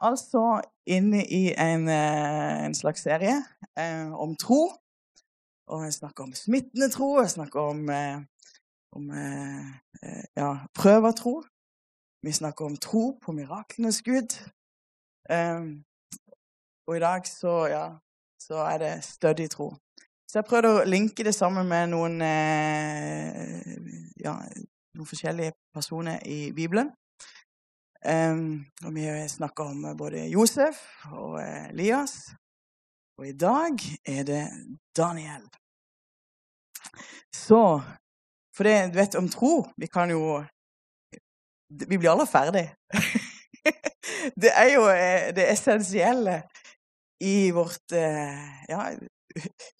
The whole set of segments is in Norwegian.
Altså inne i en, eh, en slags serie eh, om tro. Og jeg snakker om smittende tro, jeg snakker om, eh, om eh, eh, ja, prøvertro. Vi snakker om tro på miraklenes Gud. Eh, og i dag så, ja, så er det stødig tro. Så jeg prøvde å linke det sammen med noen, ja, noen forskjellige personer i Bibelen. Og vi snakker om både Josef og Elias. Og i dag er det Daniel. Så For det du vet om tro Vi kan jo Vi blir alle ferdig. det er jo eh, det essensielle i vårt eh, ja,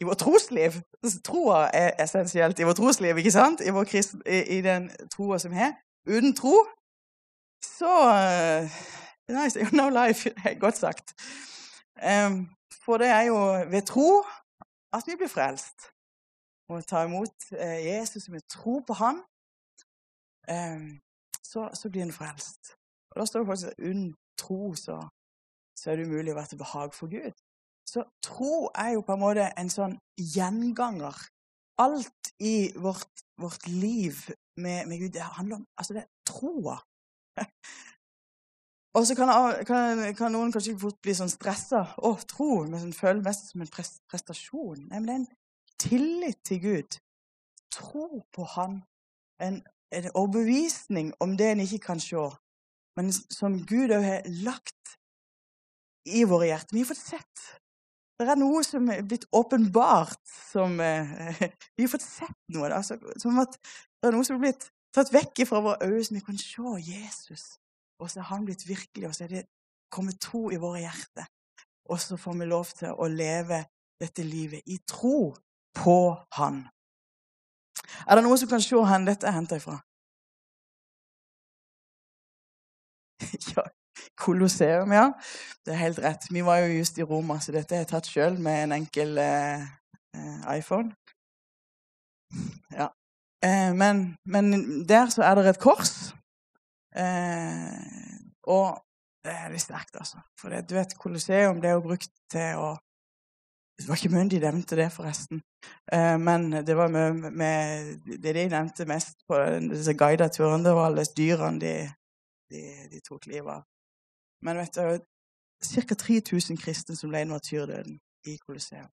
i vårt trosliv. Troa er essensielt i vårt trosliv, ikke sant? I, kristen, i, den troa som har. Uten tro så Nice, you No life, godt sagt. For det er jo ved tro at vi blir frelst. Og ta imot uh, Jesus med tro på Han, så, så, blir en frelst. Og Da står det faktisk at uten tro så, så, er det umulig å være til behag for Gud. Så tro er jo på en måte en sånn gjenganger. Alt i vårt, vårt liv med, med, Gud det handler om altså det troa. Og så kan, kan, kan, noen kanskje fort bli sånn stressa. Å, tro. Men føler mest som en prestasjon. Nei, men det er en tillit til Gud. Tro på Han. En, en overbevisning om det en ikke kan se, men som Gud òg har lagt i våre hjerter. Vi har fått sett. Det er noe som er blitt åpenbart som eh, Vi har fått sett noe. Altså, som at det er noe som er blitt tatt vekk fra våre øyne, så vi kan se Jesus. Og så er han blitt virkelig, og så er det kommet tro i våre hjerter. Og så får vi lov til å leve dette livet i tro på Han. Er det noen som kan se hvor dette er henta ifra? ja, Colosseum, ja. Det er helt rett. Vi var jo just i Roma, så dette er tatt sjøl med en enkel eh, eh iPhone. Ja. Eh, men, men, der så er det et kors. Eh, og det er litt sterkt, altså. For det, du vet, Colosseum er jo brukt til å Det var ikke mye de nevnte det, forresten. Eh, men det var med, med, det de nevnte mest på disse guida turene, det var alle dyrene de, de, de tok livet av. Men vet du, ca. 3000 kristne som ble martyrdøden i Colosseum.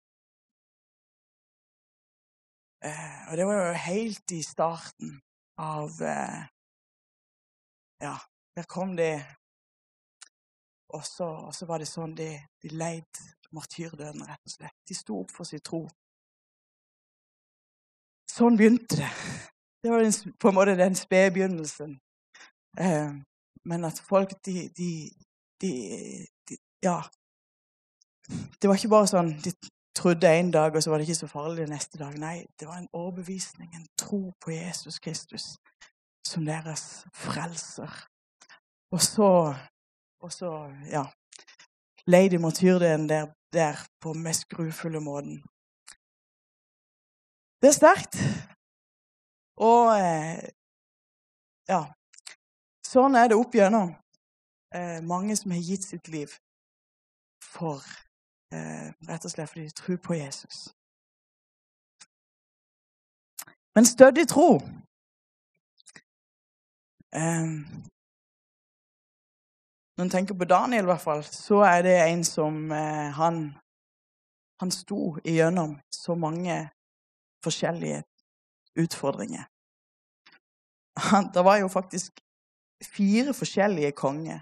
Eh, og det var jo helt i starten av eh, Ja, der kom de og så, var det sånn de, de leid martyrdøden, rett og slett. De sto opp for sin tro. Sånn begynte det. Det var på en måte den spede begynnelsen. Eh, men at folk, de, de, de, de, Ja. Det var ikke bare sånn de trodde en dag, og så var det ikke så farlig neste dag. Nei, det var en overbevisning, en tro på Jesus Kristus som deres frelser. Og så, og så ja, Lady martyrdelen der, der på mest grufulle måten. Det er sterkt. Og eh, ja Sånn er det opp gjennom. Eh, mange som har gitt sitt liv for rett og slett fordi de tror på Jesus. Men stødig tro eh, Når en tenker på Daniel, i hvert fall, så er det en som eh, han, han sto igjennom så mange forskjellige utfordringer. Det var jo faktisk fire forskjellige konger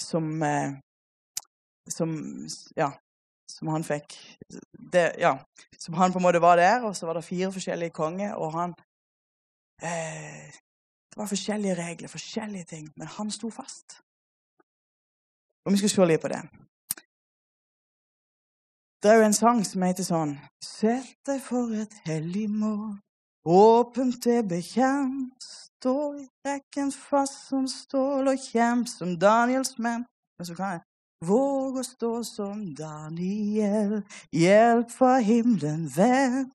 som eh, som Ja, som han fikk det, Ja, som han på en måte var der. Og så var det fire forskjellige konger, og han eh, Det var forskjellige regler, forskjellige ting, men han sto fast. Og vi skal se litt på det. Det er jo en sang som heter sånn Sett deg for et hellig mål, åpent det bekjent. Stå i rekken fast som stål og kjemp som Daniels menn. Men så kan jeg Våg å stå som Daniel, hjelp fra himmelen venn.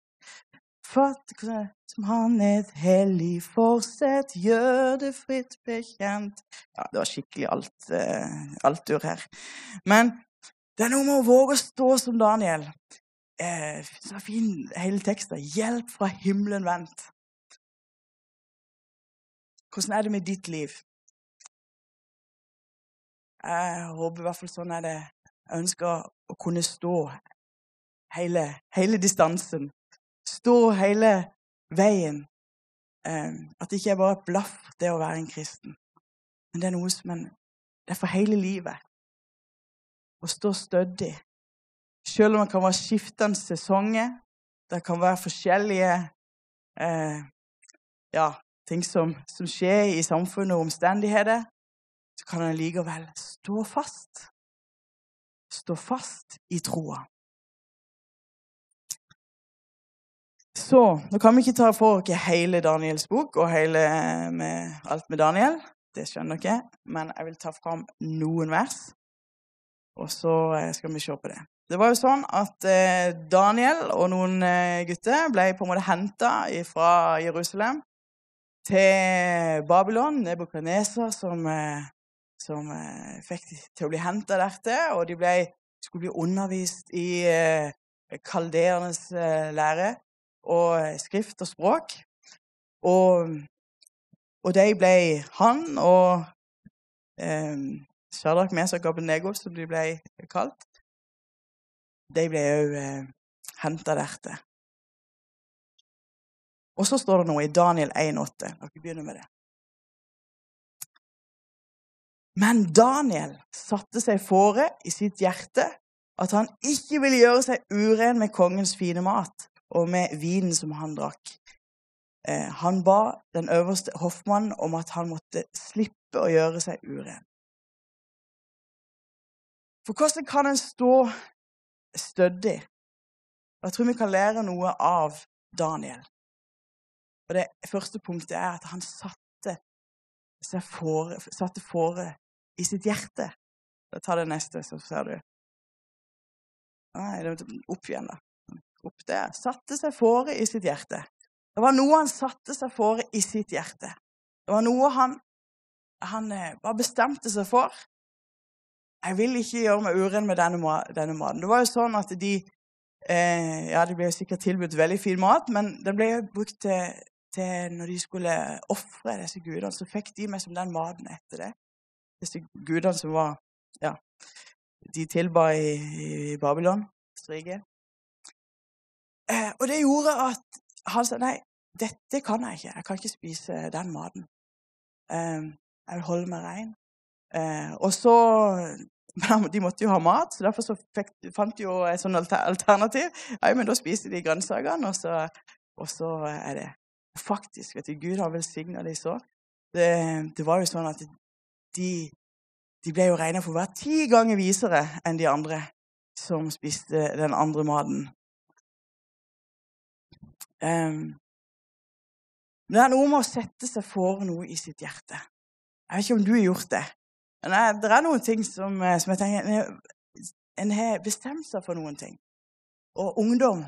Fatt som han et hellig forsett, gjør det fritt bekjent. Ja, det var skikkelig alt, uh, altur her. Men det er noe med å våge å stå som Daniel. Eh, så fin hele teksten. 'Hjelp fra himmelen vendt'. Hvordan er det med ditt liv? Jeg håper i hvert fall sånn er det. Jeg ønsker å kunne stå hele, hele distansen stå hele veien. Eh, at det ikke er bare et blaff, det å være en kristen. Men det er noe som en, det er for hele livet. Å stå stødig. Selv om det kan være skiftende sesonger, det kan være forskjellige eh, ja, ting som, som, skjer i samfunnet og omstendigheter, så kan han likevel stå fast. Stå fast i troa. Så nå kan vi ikke ta for oss hele Daniels bok og hele eh, med, alt med Daniel. Det skjønner dere. Men jeg vil ta fram noen vers, og så eh, skal vi se på det. Det var jo sånn at eh, Daniel og noen gutter ble på en måte henta fra Jerusalem til Babylon. Nebukadneser som, som fikk de til å bli henta dertil. Og de ble, skulle bli undervist i kaldeernes lære og eh, skrift og språk. Og, og de ble han og eh, Shadrach, Mesak Abednego, som de ble kalt, de ble òg eh, henta dertil. Og så står det noe i Daniel 1,8. Dere begynner med det. Men Daniel satte seg fore i sitt hjerte at han ikke ville gjøre seg uren med kongens fine mat, og med vinen som han drakk. Eh, han ba den øverste hoffmannen om at han måtte slippe å gjøre seg uren. For hvordan kan en stå stødig? Jeg tror vi kan lære noe av Daniel. Og Det første punktet er at han satte fore, satte fore i sitt hjerte. Ta det neste, så ser du. Nei, det opp igjen, da opp der. Satte seg fore i sitt hjerte. Det var noe han satte seg fore i sitt hjerte. Det var noe han, han eh, bare bestemte seg for. Jeg vil ikke gjøre meg uren med denne, denne maten. Det var jo sånn at de eh, Ja, det ble sikkert tilbudt veldig fin mat, men den ble jo brukt til, til når de skulle ofre disse gudene, så fikk de med som den maten etter det. Disse gudene som var Ja, de tilba i, i Babylon, strige. Eh, og det gjorde at han sa nei, dette kan jeg ikke. Jeg kan ikke spise den maten. Eh, jeg vil holde meg rein. Eh, og så De måtte jo ha mat, så derfor så fikk, fant de jo et sånt alternativ. Ja, men da spiser de grønnsakene, og så, og så er det Faktisk, du, Gud har velsigna dem så. Det, det, var jo sånn at de, de ble jo regna for å være ti ganger visere enn de andre som spiste den andre maten. Um, det er noe med å sette seg for noe i sitt hjerte. Jeg vet ikke om du har gjort det. Men det er noen ting som, eh, som jeg tenker En har bestemt seg for noen ting. Og ungdom,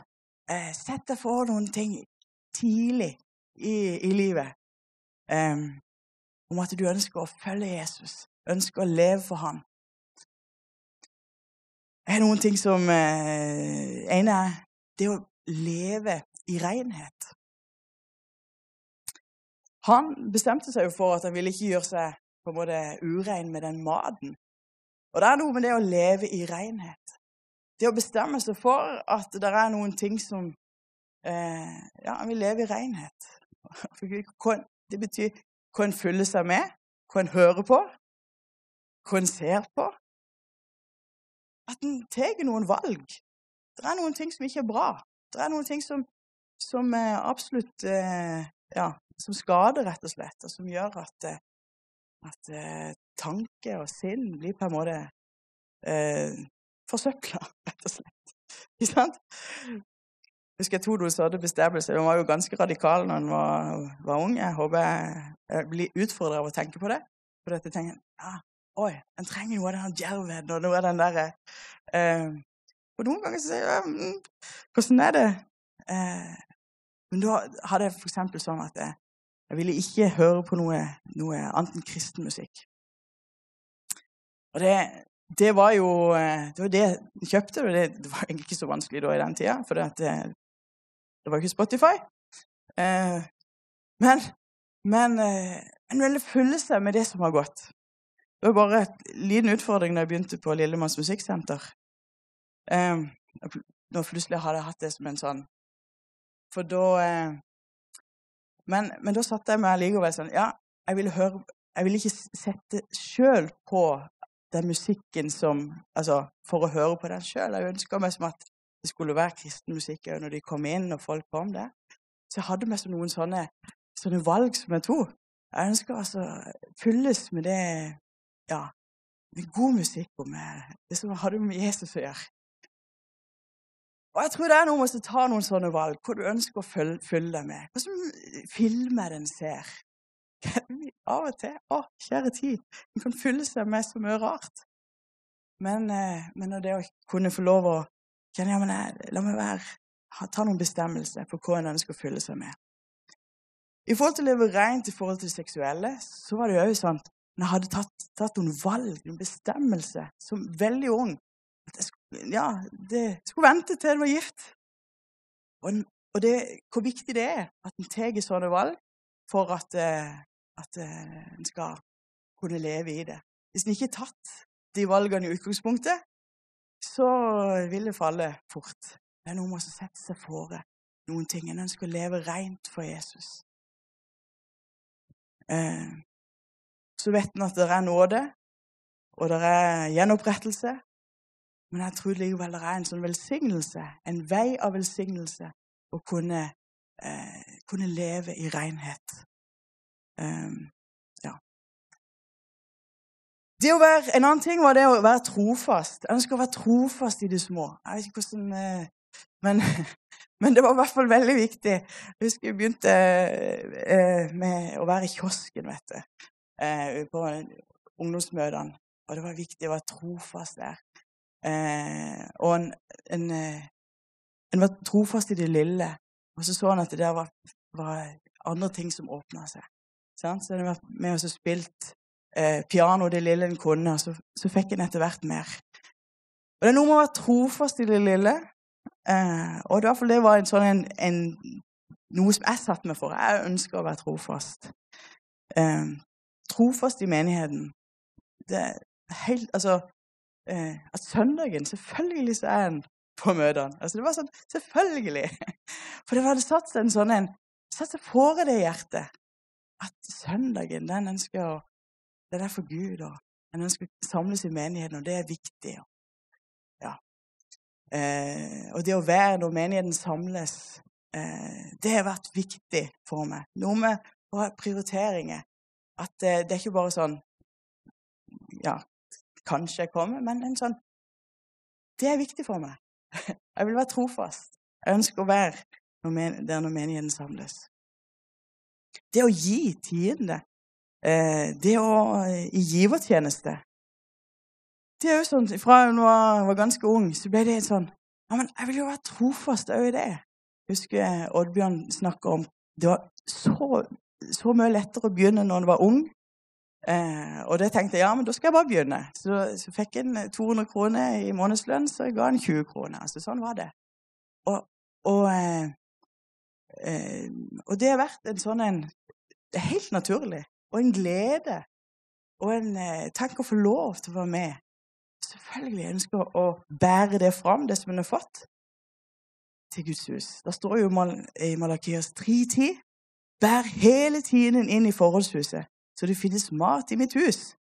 eh, setter for noen ting tidlig i, i livet. Um, om at du ønsker å følge Jesus, ønsker å leve for ham. Det er noen ting som eh, ene er det å leve i renhet. Han bestemte seg jo for at han ville ikke gjøre seg på en måte urein med den maten. Og det er noe med det å leve i renhet. Det å bestemme seg for at det er noen ting som eh, Ja, han vil leve i renhet. Det betyr hva en fyller seg med, hva en hører på, hva en ser på. At en tar noen valg. Det er noen ting som ikke er bra. Det er noen ting som som absolutt eh, ja, som skader, rett og slett, og som gjør at, eh, at eh, tanke og sinn blir på en måte eh, forsøpla, rett og slett. Ikke sant? Jeg husker Todos hadde bestemmelse. Hun var jo ganske radikal når han var, var ung. Jeg håper jeg, jeg blir utfordra av å tenke på det. For dette tenker jeg, ja, Oi, en trenger noe av den djervheten og noe av den derre eh, Og noen ganger så sier jeg mm, Hvordan er det? Eh, Men da hadde jeg f.eks. sånn at jeg, jeg, ville ikke høre på noe, noe annet enn kristen musikk. Og det, det var jo det var det jeg kjøpte. og det, det, var egentlig ikke så vanskelig da i den tida, for det, det var ikke Spotify. Eh, men, men eh, en veldig følelse med det som har gått. Det var bare en liten utfordring da jeg begynte på Lillemanns musikksenter. Eh, når plutselig hadde jeg hatt det som en sånn For da eh, men, men, da satte jeg meg likevel sånn Ja, jeg ville høre Jeg ville ikke sette sjøl på den musikken som Altså for å høre på den sjøl. Jeg ønska meg som at det skulle være kristen musikk når de kom inn og folk kom der. Så jeg hadde med noen sånne, sånne valg som jeg tok. Jeg ønsker altså fylles med det ja, med god musikk og med det som hadde med Jesus å gjøre. Og jeg tror det er noe med å ta noen sånne valg hvor du ønsker å følge, følge deg med. Hva som filmer den ser. Av og til Å, kjære tid. En kan fylle seg med så mye rart. Men, eh, men det å kunne få lov å kjenne jeg, men jeg, La meg være, ta noen bestemmelser for hva en ønsker å fylle seg med. I forhold til å leve rent i forhold til det seksuelle, så var det jo òg sånn når jeg hadde tatt, tatt, noen valg, noen bestemmelser, som veldig ung at jeg skulle, Ja, det skulle vente til jeg var gift. Og, og det, hvor viktig det er at en tar sånne valg for at, eh, at eh, en skal kunne leve i det. Hvis en ikke har tatt de valgene i utgangspunktet, så vil det falle fort. Men hun må sette seg fore noen ting. En ønsker å leve rent for Jesus. Eh, så vet en at det er nåde, og det er gjenopprettelse. Men jeg tror likevel det er en sånn velsignelse, en vei av velsignelse, å kunne, eh, kunne leve i renhet. Um. Det å være, En annen ting var det å være trofast. Jeg ønsker å være trofast i det små. Jeg vet ikke hvordan, eh, men, men det var i hvert fall veldig viktig. Jeg husker vi begynte eh, med å være i kiosken vet du, eh, på ungdomsmøtene. Og det var viktig å være trofast der. Og en, en, en, var trofast i det lille. Og så så han at det der var, var andre ting som åpna seg. Så han var med og spilt eh, piano det lille en kunne, så, så fikk en etter hvert mer. Og det er noe med å være trofast i det lille. Eh, og det, det var en sånn en, en, noe som jeg satte meg for. Jeg ønsker å være trofast. Eh, trofast i menigheten. Det er helt Altså eh, At søndagen Selvfølgelig så er en på møtene. Altså, det var sånn Selvfølgelig! For det hadde satt seg en sånn en Satt seg fore det i hjertet. At søndagen, den ønsker å Den er derfor Gud, og en ønsker å samles i menigheten, og det er viktig. Ja. Eh, og det å være når menigheten samles, eh, det har vært viktig for meg. Noe med prioriteringer. At eh, det er ikke bare sånn Ja, kanskje jeg kommer, men en sånn Det er viktig for meg. Jeg vil være trofast. Jeg ønsker å være der når menigheten samles. Det å gi tiende, det å i givertjeneste det er jo sånn, Fra jeg var ganske ung, så ble det sånn ja, men Jeg vil jo være trofast òg i det. Jeg husker Oddbjørn snakka om det var så, så, mye lettere å begynne når en var ung. Eh, og det tenkte jeg ja, men da skal jeg bare begynne. Så, så fikk en 200 kroner i månedslønn, så jeg ga en 20 kroner. Altså, sånn var det. Og, og, eh, eh, og det har vært en sånn en helt naturlig. Og en glede. Og en eh, Tenk å få lov til å være med selvfølgelig ønsker å bære det fram, det som hun har fått, til Guds hus. Det står jo i Malakias 3.10.: Bær hele tiden inn i forholdshuset, så det finnes mat i mitt hus.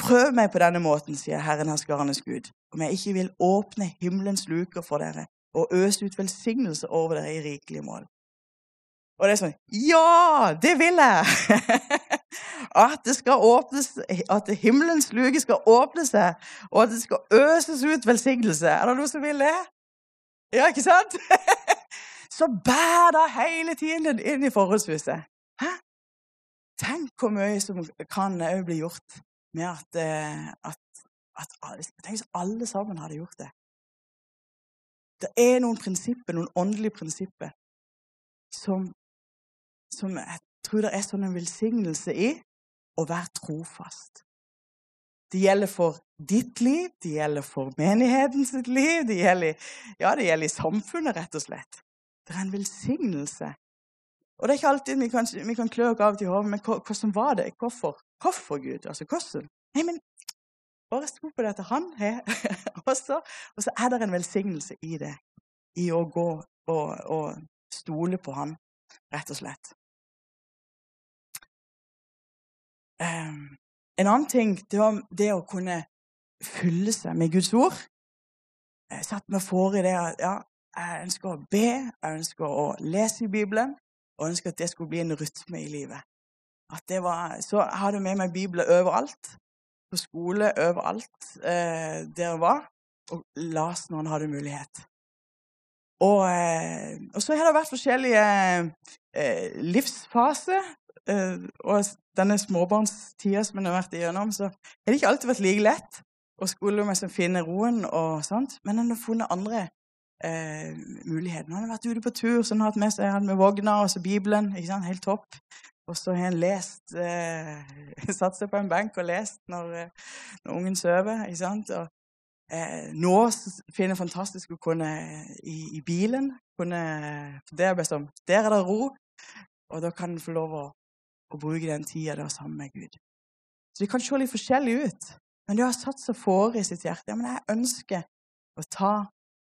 Prøv meg på denne måten, sier Herren herskarenes Gud, om jeg ikke vil åpne himmelens luker for dere og øse ut velsignelse over dere i rikelig mål. Og det er sånn Ja, det vil jeg! At det skal åpnes, at himmelens luke skal åpne seg, og at det skal øses ut velsignelse. Er det noe som vil det? Ja, ikke sant? Så bær da hele tiden inn i forholdshuset. Hæ? Tenk hvor mye som kan òg bli gjort med at, eh, at, at Tenk hvis alle sammen hadde gjort det. Det er noen prinsipper, noen åndelige prinsipper som, som jeg tror det er sånn en velsignelse i å være trofast. Det gjelder for ditt liv, det gjelder for menigheten sitt liv, det gjelder, ja, det gjelder i samfunnet, rett og slett. Det er en velsignelse. Og det er ikke alltid vi kan, vi kan klø oss av til hodet, men hvordan var det? Hvorfor? Hvorfor, Gud? Altså, hvordan? Nei, men bare sto på det at han har også. Og så er det en velsignelse i det. I å gå og, og stole på han, rett og slett. En annen ting det var det å kunne fylle seg med Guds ord. Jeg satt meg for i det at ja, jeg ønsker å be, jeg ønsker å lese i Bibelen, og ønsker at det skulle bli en rytme i livet. Var, så jeg hadde med meg Bibelen overalt på skole overalt eh, der jeg var, og las når han hadde mulighet. Og, eh, og, så har det vært forskjellige eh, livsfaser. Eh, og denne småbarnstida som en har vært igjennom, så har det ikke alltid vært like lett å skole med som finne roen og sånt, men en har funnet andre eh, muligheter. Han har vært ute på tur, så han har hatt med seg med vogna og så Bibelen. ikke sant, Helt topp. Og så har han lest eh, Satt seg på en benk og lest når, eh, når ungen sover. ikke sant? Og, eh, nå finner jeg fantastisk å kunne i, i bilen kunne, det er liksom, Der er det ro, og da kan en få lov å, å bruke den tida der sammen med Gud. Så det kan se litt forskjellig ut, men det har satt seg fore i sitt hjerte. Ja, men jeg ønsker å ta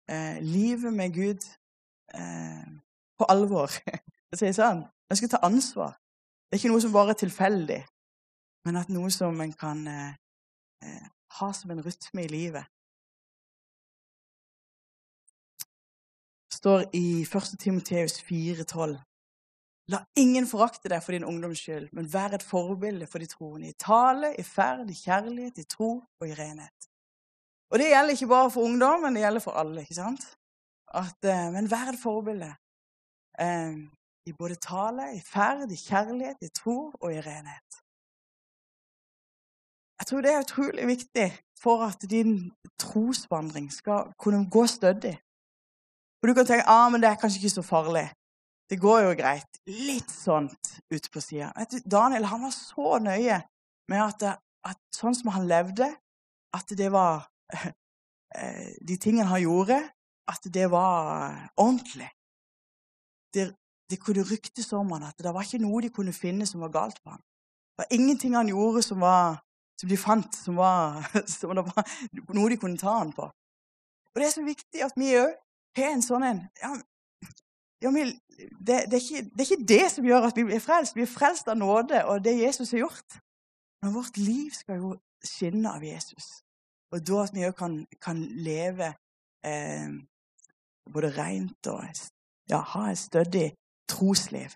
eh, livet med Gud eh, på alvor. Jeg sier sånn. Jeg å ta ansvar. Det er ikke noe som bare er tilfeldig, men at noe som en kan eh, eh ha som en rytme i livet. Det står i 1. Timoteus 4,12.: La ingen forakte deg for din ungdoms skyld, men vær et forbilde for de troende i tale, i ferd, i kjærlighet, i tro og i renhet. Og Det gjelder ikke bare for ungdom, men det gjelder for alle. ikke sant? At, eh, men vær et forbilde. Eh, i både tale, i ferd, i kjærlighet, i tro og i renhet. Jeg tror det er utrolig viktig for at din trosvandring skal kunne gå stødig. For Du kan tenke ah, men det er kanskje ikke så farlig. Det går jo greit. Litt sånt ut på sida. Daniel han var så nøye med at, at, sånn som han levde, at det var eh, De tingene han gjorde, at det var ordentlig. Det det kunne ryktes om han at det var ikke noe de kunne finne som var galt på ham. Det var ingenting han gjorde som, var, som de fant som var, som var, noe de kunne ta han på. Og Det er så viktig at vi òg har en sånn en ja, ja, det, det, er ikke, det, er ikke, det som gjør at vi blir frelst. Vi er frelst av nåde og det Jesus har gjort. Men vårt liv skal jo skinne av Jesus. Og da at vi òg kan, kan, leve eh, både rent og ja, ha et stødig trosliv.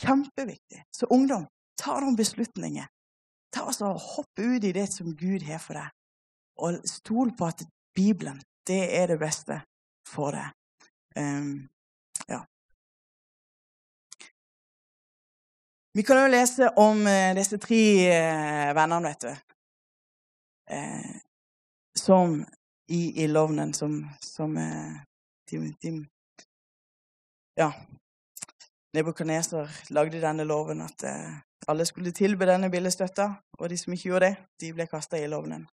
Kjempeviktig. Så ungdom, ta noen beslutninger. Ta altså Hopp ut i det som Gud har for deg, og stol på at Bibelen det er det beste for deg. Um, Vi kan jo lese om uh, disse tre uh, vennene, vet du. Eh, som i ildovnen, som, som eh, tim, tim. Ja, Nebukadneser lagde denne loven at eh, alle skulle tilbe denne billedstøtta, og de som ikke gjorde det, de ble kasta i ildovnen.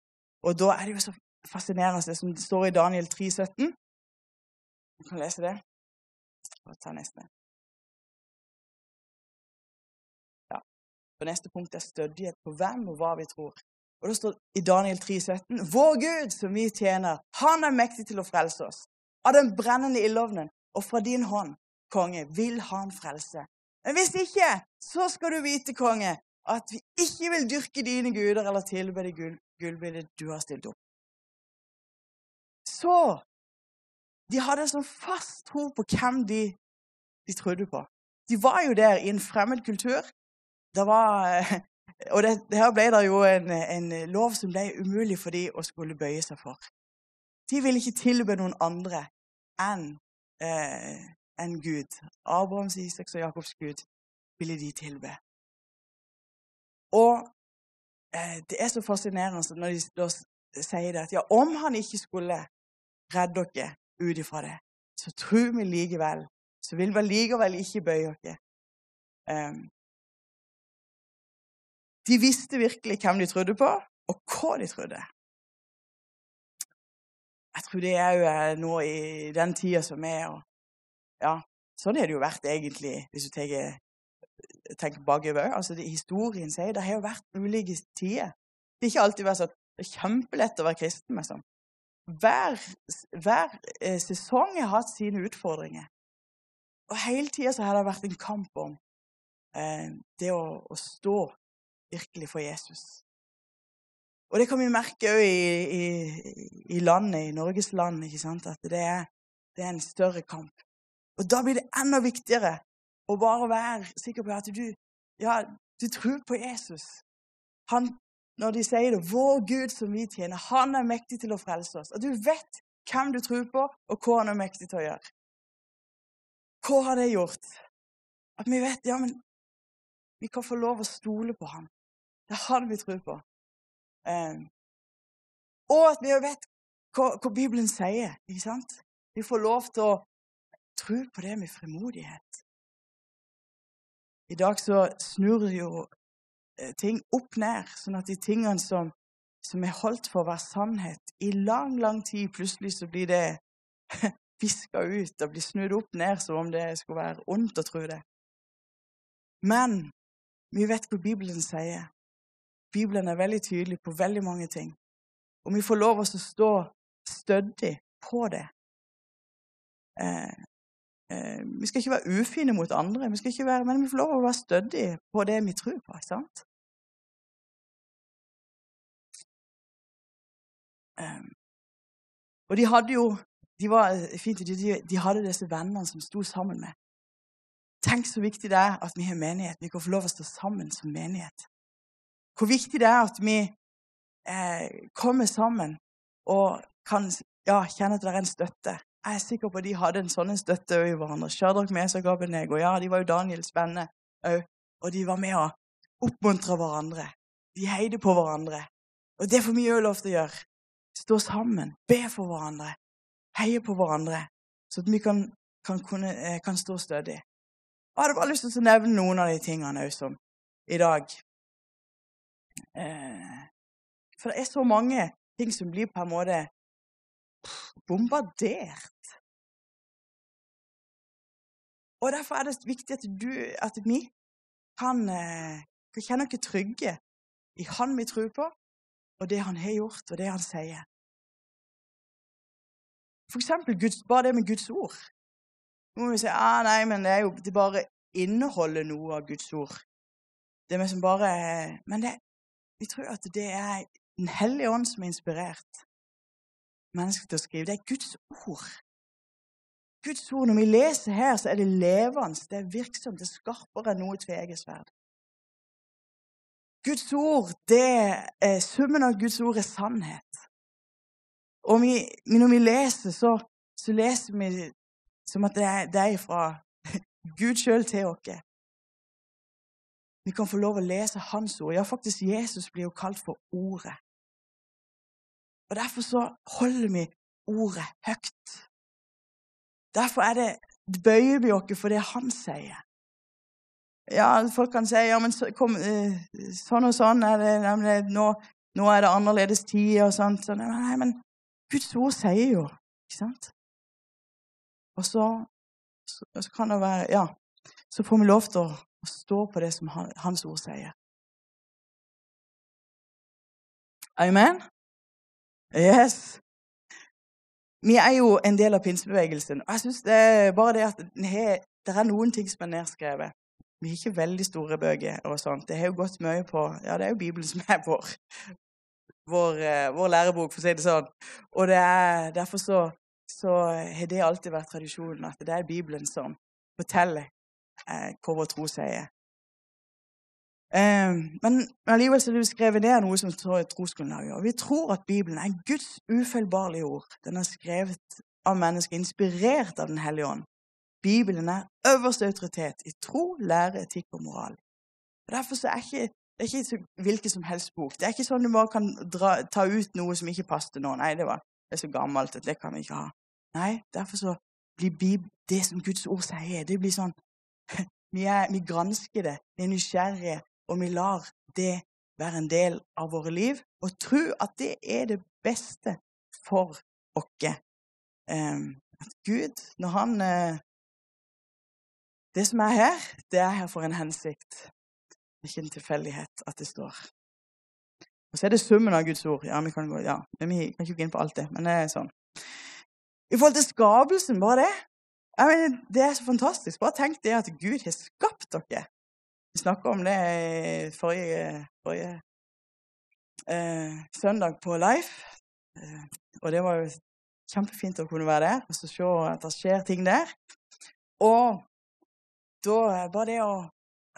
Og da er det jo så fascinerende det som står i Daniel 3,17. Du kan lese det. Og ta neste. Og neste punkt er stødighet på hvem og hva vi tror. Og det står i Daniel 3,17.: Vår Gud, som vi tjener, han er mektig til å frelse oss av den brennende ildovnen og fra din hånd konge, vil han frelse. Men hvis ikke, så skal du vite, konge, at vi ikke vil dyrke dine guder eller tilbe det gullbildet du har stilt opp. Så de hadde en sånn fast tro på hvem de, de trodde på. De var jo der i en fremmed kultur. Det var, og det, her ble det jo en, en, lov som ble umulig for de å skulle bøye seg for. De ville ikke tilbe noen andre enn eh, en Gud. Abrahams, Isaks og Jakobs Gud ville de tilbe. Og eh, det er så fascinerende når de da sier det at ja, om han ikke skulle redde dere ut ifra det, så tror vi likevel så vil vi likevel ikke bøye oss. Um, de visste virkelig hvem de trodde på, og hva de trodde. Jeg tror det er jo nå i den tida som er. Og, ja, sånn har det jo vært egentlig, hvis du tenker, tenker bakover. Altså, historien sier det har jo vært ulike tider. Det har ikke alltid vært sånn det er kjempelett å være kristen. Liksom. Hver, hver eh, sesong har hatt sine utfordringer. Og hele tida har det vært en kamp om eh, det å, å, stå virkelig for Jesus. Og det kan vi merke òg i, i, i, landet, i Norges land, ikke sant? at det er, det er en større kamp. Og da blir det enda viktigere å bare være sikker på at du, ja, du tror på Jesus. Han når de sier det. Vår Gud som vi tjener, han er mektig til å frelse oss. At du vet hvem du tror på, og hva han er mektig til å gjøre. Hva har det gjort? At vi vet ja, men vi kan få lov å stole på ham. Det er han vi tror på. Um, og at vi vet hva, hva, Bibelen sier. ikke sant? Vi får lov til å tro på det med frimodighet. I dag så snur jo Eh, ting opp ned, sånn at de tingene som, som er holdt for å være sannhet i lang, lang tid, plutselig så blir det viska ut og blir snudd opp ned som om det skulle være ondt å tro det. Men vi vet hva Bibelen sier. Bibelen er veldig tydelig på veldig mange ting. Og vi får lov til å stå stødig på det. Eh, eh, vi skal ikke være ufine mot andre, vi være, men vi får lov til å være stødige på det vi tror på. ikke sant? Eh, og de hadde jo de, var, eh, fint, de, de, hadde disse vennene som sto sammen med. Tenk så viktig det er at vi har menighet. Vi kan få lov å stå sammen som menighet. Hvor viktig det er at vi eh, kommer sammen og kan ja, kjenne at det er en støtte. Jeg er sikker på at de hadde en sånn støtte i hverandre. Shadrach, Mesak, Abednego. Ja, de var jo Daniels venner òg. Og de var med å oppmuntre hverandre. De heide på hverandre. Og det får vi òg lov til å gjøre stå sammen, be for hverandre, heie på hverandre, så at vi kan, kan, kunne, eh, kan stå stødig. Jeg hadde bare lyst til å nevne noen av de tingene som i dag For det er så mange ting som blir på en måte bombardert. Og Derfor er det viktig at, du, at vi kan, eh, kan kjenne oss trygge i Han vi tror på, og det Han har gjort, og det Han sier. For eksempel Guds, bare det med Guds ord. Nå må vi si ah, nei, men det, er jo, det bare inneholder noe av Guds ord. Det er liksom bare Men det, vi tror at det er Den hellige ånd som er inspirert mennesker til å skrive. Det er Guds ord. Guds ord, Når vi leser her, så er det levende, det er virksomt, det er skarpere enn noe tvegesverd. Guds ord, det er, Summen av Guds ord er sannhet. Og vi, når vi leser, så, så leser vi som at det er, det er fra Gud sjøl til oss. Vi kan få lov å lese Hans ord. Ja, faktisk Jesus blir jo kalt for Ordet. Og Derfor så holder vi ordet høyt. Derfor er det, bøyer vi oss for det han sier. Ja, Folk kan si ja, men så, kom, eh, sånn og sånn er det, nå, nå, er det annerledes tid og sånt. Så, nei, men Guds ord sier jo, ikke sant? Og så, så, så kan det være Ja, så får vi lov til å, å stå på det som han, Hans ord sier. Amen? Yes. Vi er jo en del av pinsebevegelsen. og jeg er bare det at det er noen ting som er nedskrevet. Vi har ikke veldig store bøker. og sånt. Det har jo gått mye på Ja, det er jo Bibelen som er vår, vår, eh, vår lærebok, for å si det sånn. Og det er, derfor så, så har det alltid vært tradisjonen at det er Bibelen som forteller hva vår tro sier. Eh, men allikevel er det skrevet ned noe som står i trosgrunnlaget. Og vi tror at Bibelen er Guds ufeilbarlige ord. Den er skrevet av mennesker inspirert av Den hellige ånd. Bibelen er øverste autoritet i tro, lære, etikk og moral. Og Derfor så er ikke det er ikke hvilken som helst bok. Det er ikke sånn du bare kan dra, ta ut noe som ikke passer nå. Nei, det, var, det er så gammelt at det kan vi ikke ha. Nei, derfor så blir det som Guds ord sier. Det blir sånn vi, er, vi gransker det, vi er nysgjerrige, og vi lar det være en del av våre liv. Og tro at det er det beste for oss. Um, at Gud, når han uh, Det som er her, det er her for en hensikt. Det er ikke en tilfeldighet at det står. Og så er det summen av Guds ord. Ja, vi kan, gå, ja, vi kan ikke gå inn på alt det, men det er sånn. I forhold til skapelsen, bare det. Mener, det er så fantastisk. Bare tenk det at Gud har skapt dere. Vi snakka om det forrige, forrige eh, søndag på Life. Eh, og det var jo kjempefint å kunne være der og så se at det skjer ting der. Og da bare det å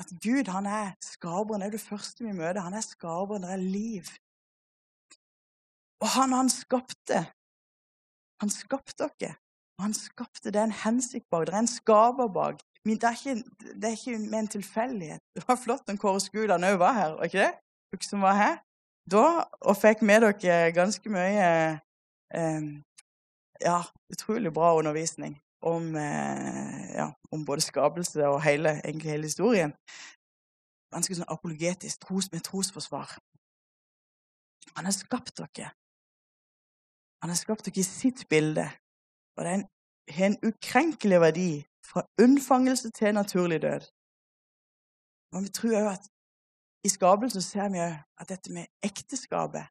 At Gud, han er skaperen. Det er det første vi møter. Han er skaperen. Det er liv. Og han han skapte. Han skapte dere. Han skapte det en hensikt bak. Det er en skaper bak. Det er ikke, det er ikke med en tilfeldighet. Det var flott når Kåre Skudan òg var her, var ikke det? Dere som var her da, og fikk med dere ganske mye eh, ja, utrolig bra undervisning om, eh, ja, om både skapelse og hele, egentlig hele historien. Ganske sånn apologetisk, tros, med trosforsvar. Han har skapt dere. Han har skapt dere i sitt bilde. Og det har en ukrenkelig verdi fra unnfangelse til naturlig død. Men vi tror òg at i skapelsen ser vi at dette med ekteskapet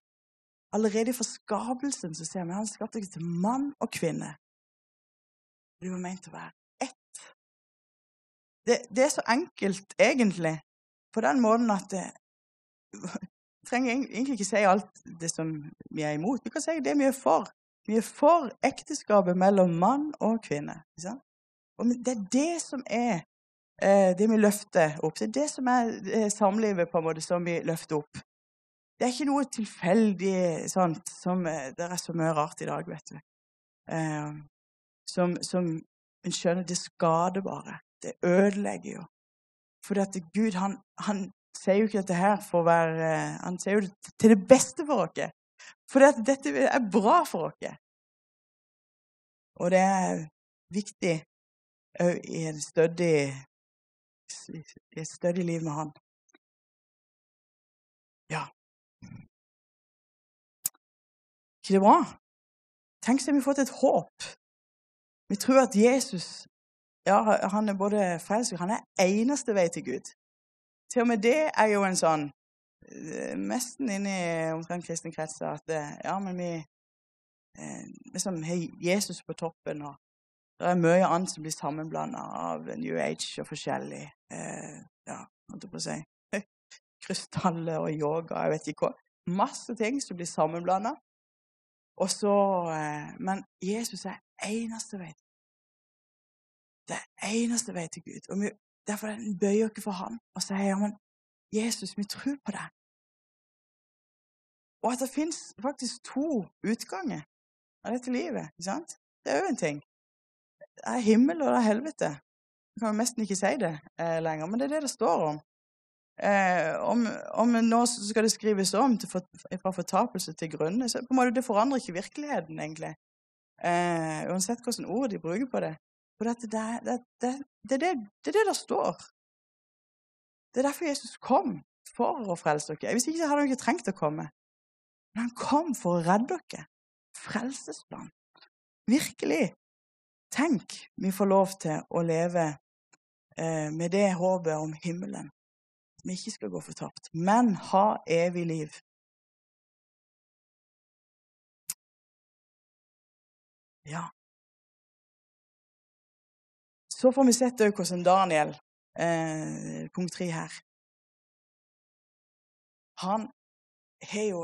Allerede fra skapelsen ser vi at han skapte seg til mann og kvinne. Du var ment å være ett. Det, det, er så enkelt, egentlig, på den måten at det, Vi trenger egentlig ikke si alt det som vi er imot. Vi kan si det vi er for. Vi er for ekteskapet mellom mann og kvinne. Og det er det som er eh, det vi løfter opp. Det er det som er eh, samlivet på en måte som vi løfter opp. Det er ikke noe tilfeldig sånt som eh, Det er så mye rart i dag, vet du. Som, som en skjønner Det skader bare. Det ødelegger jo. For at Gud, han, han sier jo ikke dette her for å være Han sier jo det til det beste for oss. For dette er bra for oss. Og det er viktig òg i et stødig liv med Han. Ja. ikke det bra? Tenk så vi har fått et håp. Vi tror at Jesus ja, han er både frelser, Han er eneste vei til Gud. Til og med det er jo en sånn Eh, inne i omtrent kristne kretser at eh, ja, men vi eh, liksom har Jesus på toppen, og det er mye annet som blir sammenblanda av New Age og forskjellig. Eh, ja, holdt jeg på å si Krystaller og yoga, jeg vet ikke hva. Masse ting som blir sammenblanda. Men Jesus er eneste vei. Det er eneste vei til Gud. Og vi, Derfor bøyer vi for ham og sier ja, men Jesus, vi tror på deg. Og at det fins faktisk to utganger av dette livet. ikke sant? Det er jo en ting. Det er himmel og det er helvete. Jeg kan jo nesten ikke si det eh, lenger, men det er det det står om. Eh, om, om, nå skal det skrives om til, fra fortapelse til grunne, så på en måte det forandrer ikke virkeligheten, egentlig. Eh, uansett hvilke ord de bruker på det. For det, det, det, det, det, er det det står. Det er derfor Jesus kom, for å frelse dere. Hvis ikke hadde han ikke trengt å komme. Men han kom for å redde dere. Frelsesplan. Virkelig. Tenk vi får lov til å leve eh, med det håpet om himmelen At vi ikke skal gå fortapt, men ha evig liv. Ja. Så får vi sett òg hvordan Daniel, eh, punkt tre her Han har jo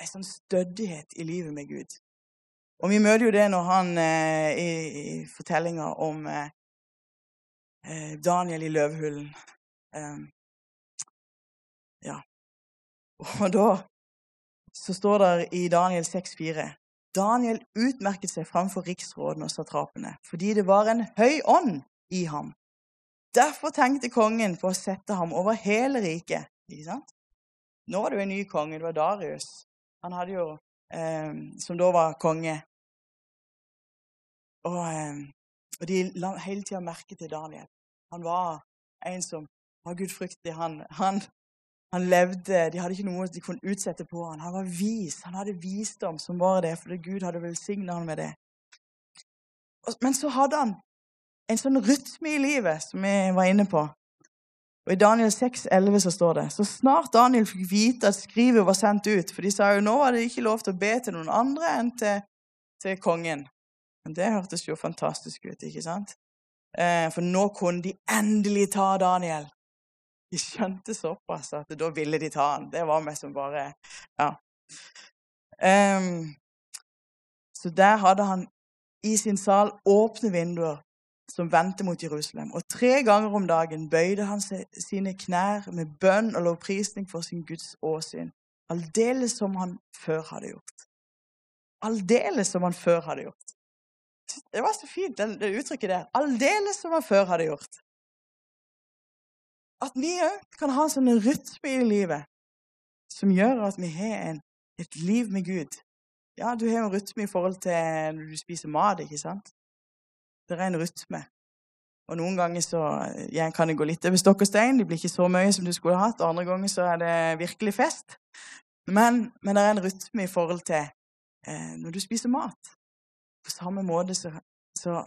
en sånn stødighet i livet med Gud. Og vi møter jo det når han eh, i, i fortellinga om eh, eh, Daniel i løvhullen eh, ja. Og da så står det i Daniel 6,4 Daniel utmerket seg framfor riksrådene og satrapene fordi det var en høy ånd i ham. Derfor tenkte kongen på å sette ham over hele riket. Ikke sant? Nå var det jo en ny konge. Det var Darius. Han hadde jo, eh, Som da var konge. Og eh, Og de la hele tida merke til Daniel. Han var en som var gudfryktig. Han, han, han, levde De hadde ikke noe de kunne utsette på han. Han var vis. Han hadde visdom som var det, fordi Gud hadde velsigna han med det. Men så hadde han en sånn rytme i livet, som vi var inne på. Og I Daniel 6, 11 så står det så snart Daniel fikk vite at skrivet var sendt ut For de sa jo nå var det ikke lov til å be til noen andre enn til, til kongen. Men det hørtes jo fantastisk ut, ikke sant? Eh, for nå kunne de endelig ta Daniel. De skjønte såpass at da ville de ta han. Det var meg som bare Ja. Um, så der hadde han i sin sal åpne vinduer som vendte mot Jerusalem. Og tre ganger om dagen bøyde han sine knær med bønn og lovprisning for sin Guds åsyn, aldeles som han før hadde gjort. Aldeles som han før hadde gjort. Det var så fint, det, uttrykket der. Aldeles som han før hadde gjort. At vi òg kan ha en sånn rytme i livet som gjør at vi har en, et liv med Gud. Ja, du har en rytme i forhold til når du spiser mat, ikke sant? Det er en rytme. Og noen ganger så ja, kan det gå litt over stokk og stein. Det blir ikke så mye som du skulle hatt. Og andre ganger så er det virkelig fest. Men, men det er en rytme i forhold til eh, når du spiser mat. På samme måte så, så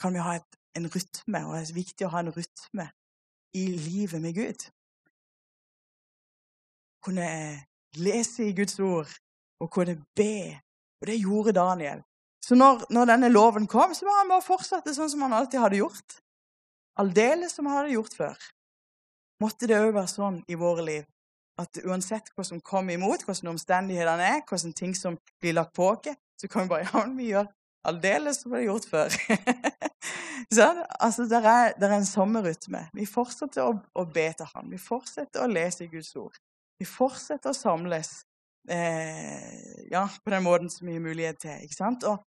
kan vi ha et, en rytme, og det er viktig å ha en rytme i livet med Gud. Kunne lese i Guds ord og kunne be. Og det gjorde Daniel. Så når, når, denne loven kom, så var han bare fortsatte sånn som han alltid hadde gjort. Aldeles som han hadde gjort før. Måtte det òg være sånn i våre liv at uansett hva som kommer imot, hvordan omstendighetene er, hvordan ting som blir lagt på oss, så kan vi bare ja, vi gjør aldeles som vi har gjort før. sånn? Altså, det er, er, en sommerrytme. Vi fortsetter å, å be til Han. Vi fortsetter å lese Guds ord. Vi fortsetter å samles eh, ja, på den måten som vi har mulighet til. ikke sant? Og,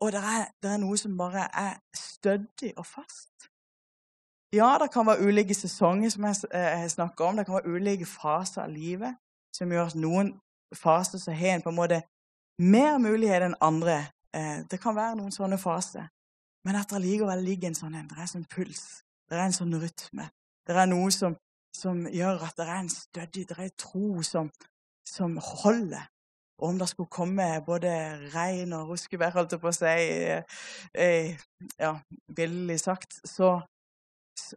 og det er, det er, noe som bare er stødig og fast. Ja, det kan være ulike sesonger, som jeg, eh, jeg snakker om. Det kan være ulike faser av livet som gjør at noen faser så har en på en måte mer mulighet enn andre. Eh, det kan være noen sånne faser. Men at det likevel ligger en sånn, det er en sånn puls, det er en sånn rytme. Det er noe som, som gjør at det er en stødig, det er en tro som, som holder. Og om det skulle komme både regn og ruskevær, holdt jeg på å si, eh, eh, ja, billig sagt, så,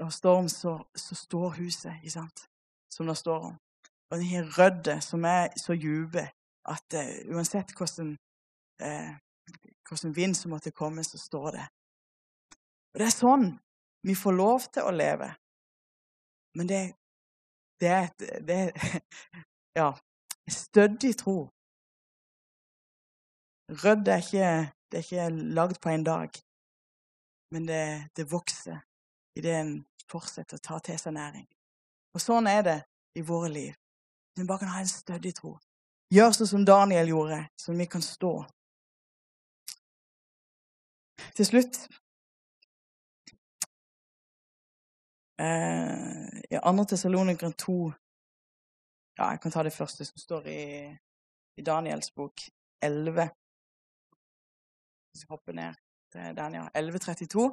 og storm, så, så, står huset, ikke sant, som det står om. Og den har rødder som er så dype at uh, uansett hvordan, uh, hvordan vind som måtte komme, så står det. Og det er sånn vi får lov til å leve. Men det, det er et det, Ja, stødig tro Rødd er ikke, det ikke lagd på en dag, men det, det vokser idet en fortsetter å ta til seg næring. Og sånn er det i våre liv. Vi bare kan ha en stødig tro. Gjør sånn som Daniel gjorde, så vi kan stå. Til slutt eh, I 2. Tessalonikeren 2 Ja, jeg kan ta det første som står i, i Daniels bok 11. Vi hopper ned til den, ja. 1132.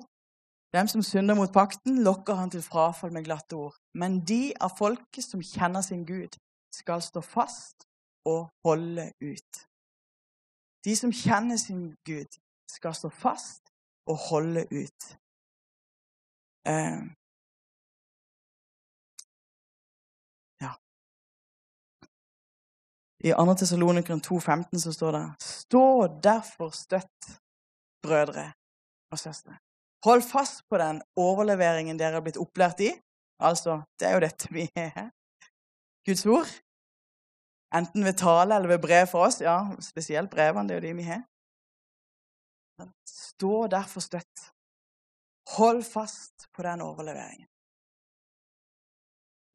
Dem som synder mot pakten, lokker han til frafall med glatte ord. Men de av folket som kjenner sin Gud, skal stå fast og holde ut. De som kjenner sin Gud, skal stå fast og holde ut. Eh, ja. I 2. Tessalonikeren 2,15 så står det Stå derfor støtt brødre og søstre. Hold fast på den overleveringen dere er blitt opplært i. Altså, det er jo dette vi er. Guds ord. Enten ved tale eller ved brev for oss. Ja, spesielt brevene. Det er jo de vi har. Stå derfor støtt. Hold fast på den overleveringen.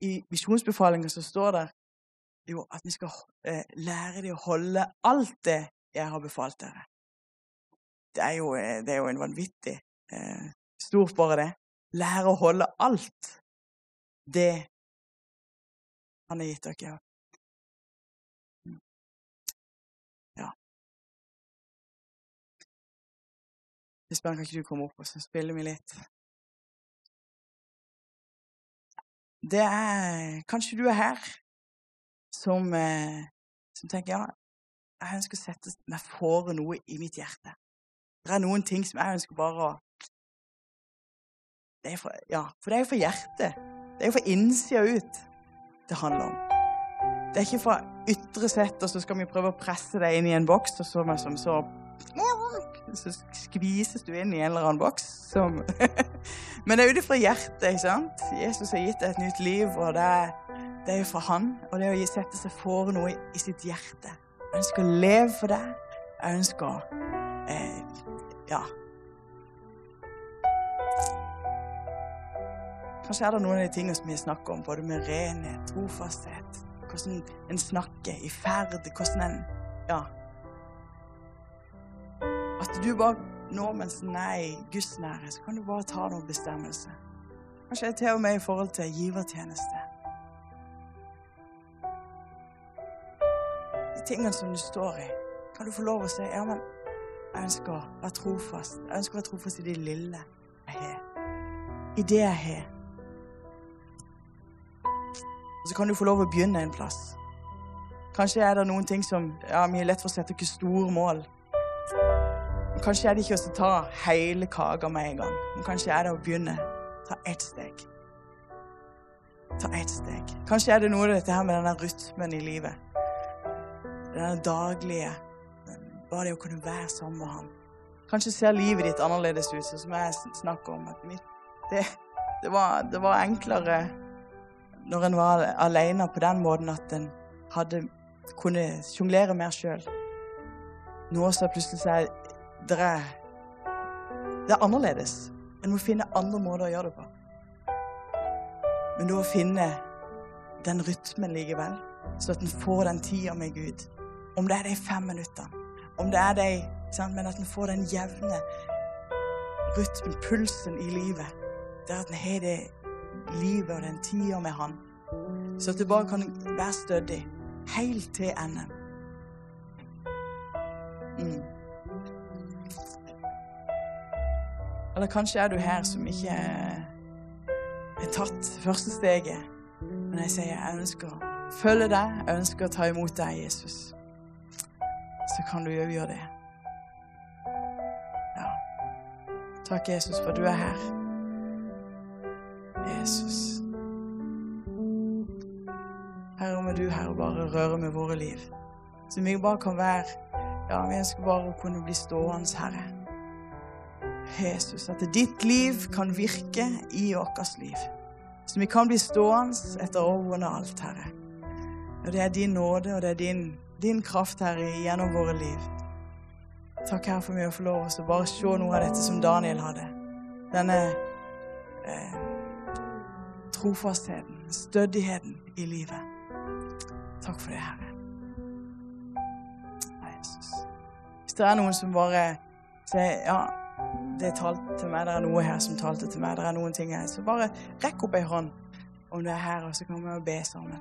I visjonsbefalingen så står det jo at vi skal eh, lære dem å holde alt det jeg har befalt dere det er jo, eh, det er jo en vanvittig eh, stort, bare det. Lære å holde alt det han har gitt dere. Mm. Ja. Espen, kan ikke du komme opp og spille meg litt? Det er Kanskje du er her som, eh, som tenker ja, jeg ønsker å sette meg for noe i mitt hjerte. Det er noen ting som jeg ønsker bare å er for, Ja, for det er jo for hjertet. Det er jo for innsida ut det handler om. Det er ikke fra ytre sett, og så skal vi prøve å presse deg inn i en boks, og så, som så så skvises du inn i en eller annen boks. Som Men det er jo det fra hjertet. ikke sant? Jesus har gitt deg et nytt liv, og det er, det er jo fra han. Og det å sette seg for noe i, sitt hjerte. Jeg ønsker å leve for deg. Jeg ønsker eh, Ja. Kanskje er det noen av de tingene som vi snakker om, både med renhet, trofasthet, hvordan en snakker i ferd, hvordan en Ja. At du bare nå mens den er i Guds nære, så kan du bare ta noen bestemmelser. Kanskje til og med i forhold til givertjeneste. De tingene som du står i, kan du få lov å si ja, men jeg ønsker å være trofast. Jeg ønsker å være trofast i det lille jeg har. I det jeg har. Og så kan du få lov å begynne en plass. Kanskje er det noen ting som ja, vi har lett for å sette oss store mål. Kanskje er det ikke å ta hele kaka med en gang, men kanskje er det å begynne. Ta ett steg. Ta ett steg. Kanskje er det noe av dette her med denne rytmen i livet. Denne daglige Bare det å kunne være sammen med ham. Kanskje ser livet ditt annerledes ut, som jeg snakker om. Det, det, var, det var enklere når en var alene på den måten at en hadde kunne sjonglere mer sjøl. Nå så plutselig så er det er, det er annerledes. En må finne andre måter å gjøre det på. Men da å finne den rytmen likevel, så at en får den tida med Gud. Om det er de fem minuttene, om det er deg, Men at en får den jevne rytmen, pulsen i livet. Det er at en har det livet og den tida med Han. Så at det bare kan være stødig helt til enden. Mm. Eller kanskje er du her som ikke har tatt første steget. Men jeg sier jeg ønsker å følge deg, jeg ønsker å ta imot deg, Jesus. Så kan du jo gjøre det. Ja. Takk, Jesus, for du er her. Jesus. Herre, må du, Herre, bare røre med våre liv. Så vi bare kan være Ja, vi ønsker bare å kunne bli stående, Herre. Jesus, at ditt liv kan virke i vårt liv. Så vi kan bli stående etter over alt, Herre. Og det er din nåde, og det er din, din kraft, Herre, gjennom våre liv. Takk, Herre, for mye å få lov til å bare se noe av dette som Daniel hadde. Denne eh, trofastheten, stødigheten i livet. Takk for det, Herre. Jesus. Hvis det er noen som bare sier ja det talte til meg, det er noe her som talte til meg, det er noen ting her. Så bare rekk opp ei hånd om du er her, og så kan vi be sammen.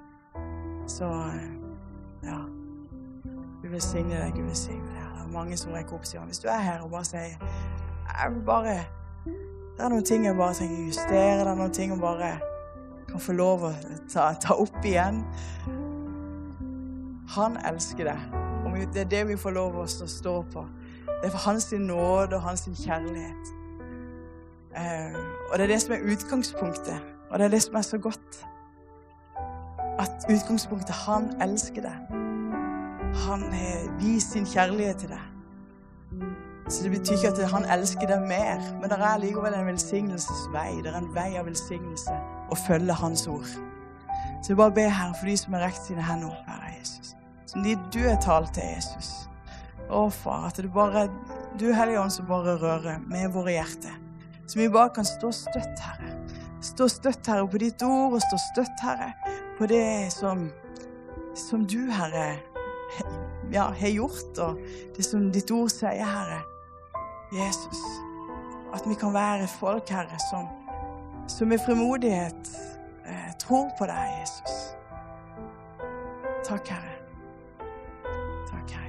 Så ja. Gud velsigne deg, Gud velsigne deg. Det er mange som rekker opp siden. Hvis du er her og bare sier jeg vil bare Det er noen ting jeg bare trenger å justere, det er noen ting jeg bare kan få lov å ta, ta opp igjen. Han elsker deg. Og det er det vi får lov å stå på. Det er for hans nåde og hans kjærlighet. Uh, og det er det som er utgangspunktet, og det er det som er så godt. At utgangspunktet Han elsker deg. Han har vist sin kjærlighet til deg. Så det betyr ikke at han elsker deg mer, men det er likevel en velsignelsesvei. Det er en vei av velsignelse å følge Hans ord. Så jeg bare ber her for de som har rekt sine hender opp, Herre Jesus. Som de du har talt til Jesus. Å, far, at det bare du, Hellige Ånd, som bare rører med våre hjerter. Så vi bare kan stå støtt, Herre. Stå støtt, Herre, på ditt ord, og stå støtt, Herre, på det som, som du, Herre, ja, har gjort, og det som ditt ord sier, Herre. Jesus, at vi kan være folk, Herre, som, som med frimodighet eh, tror på deg, Jesus. Takk, Herre. Takk, Herre.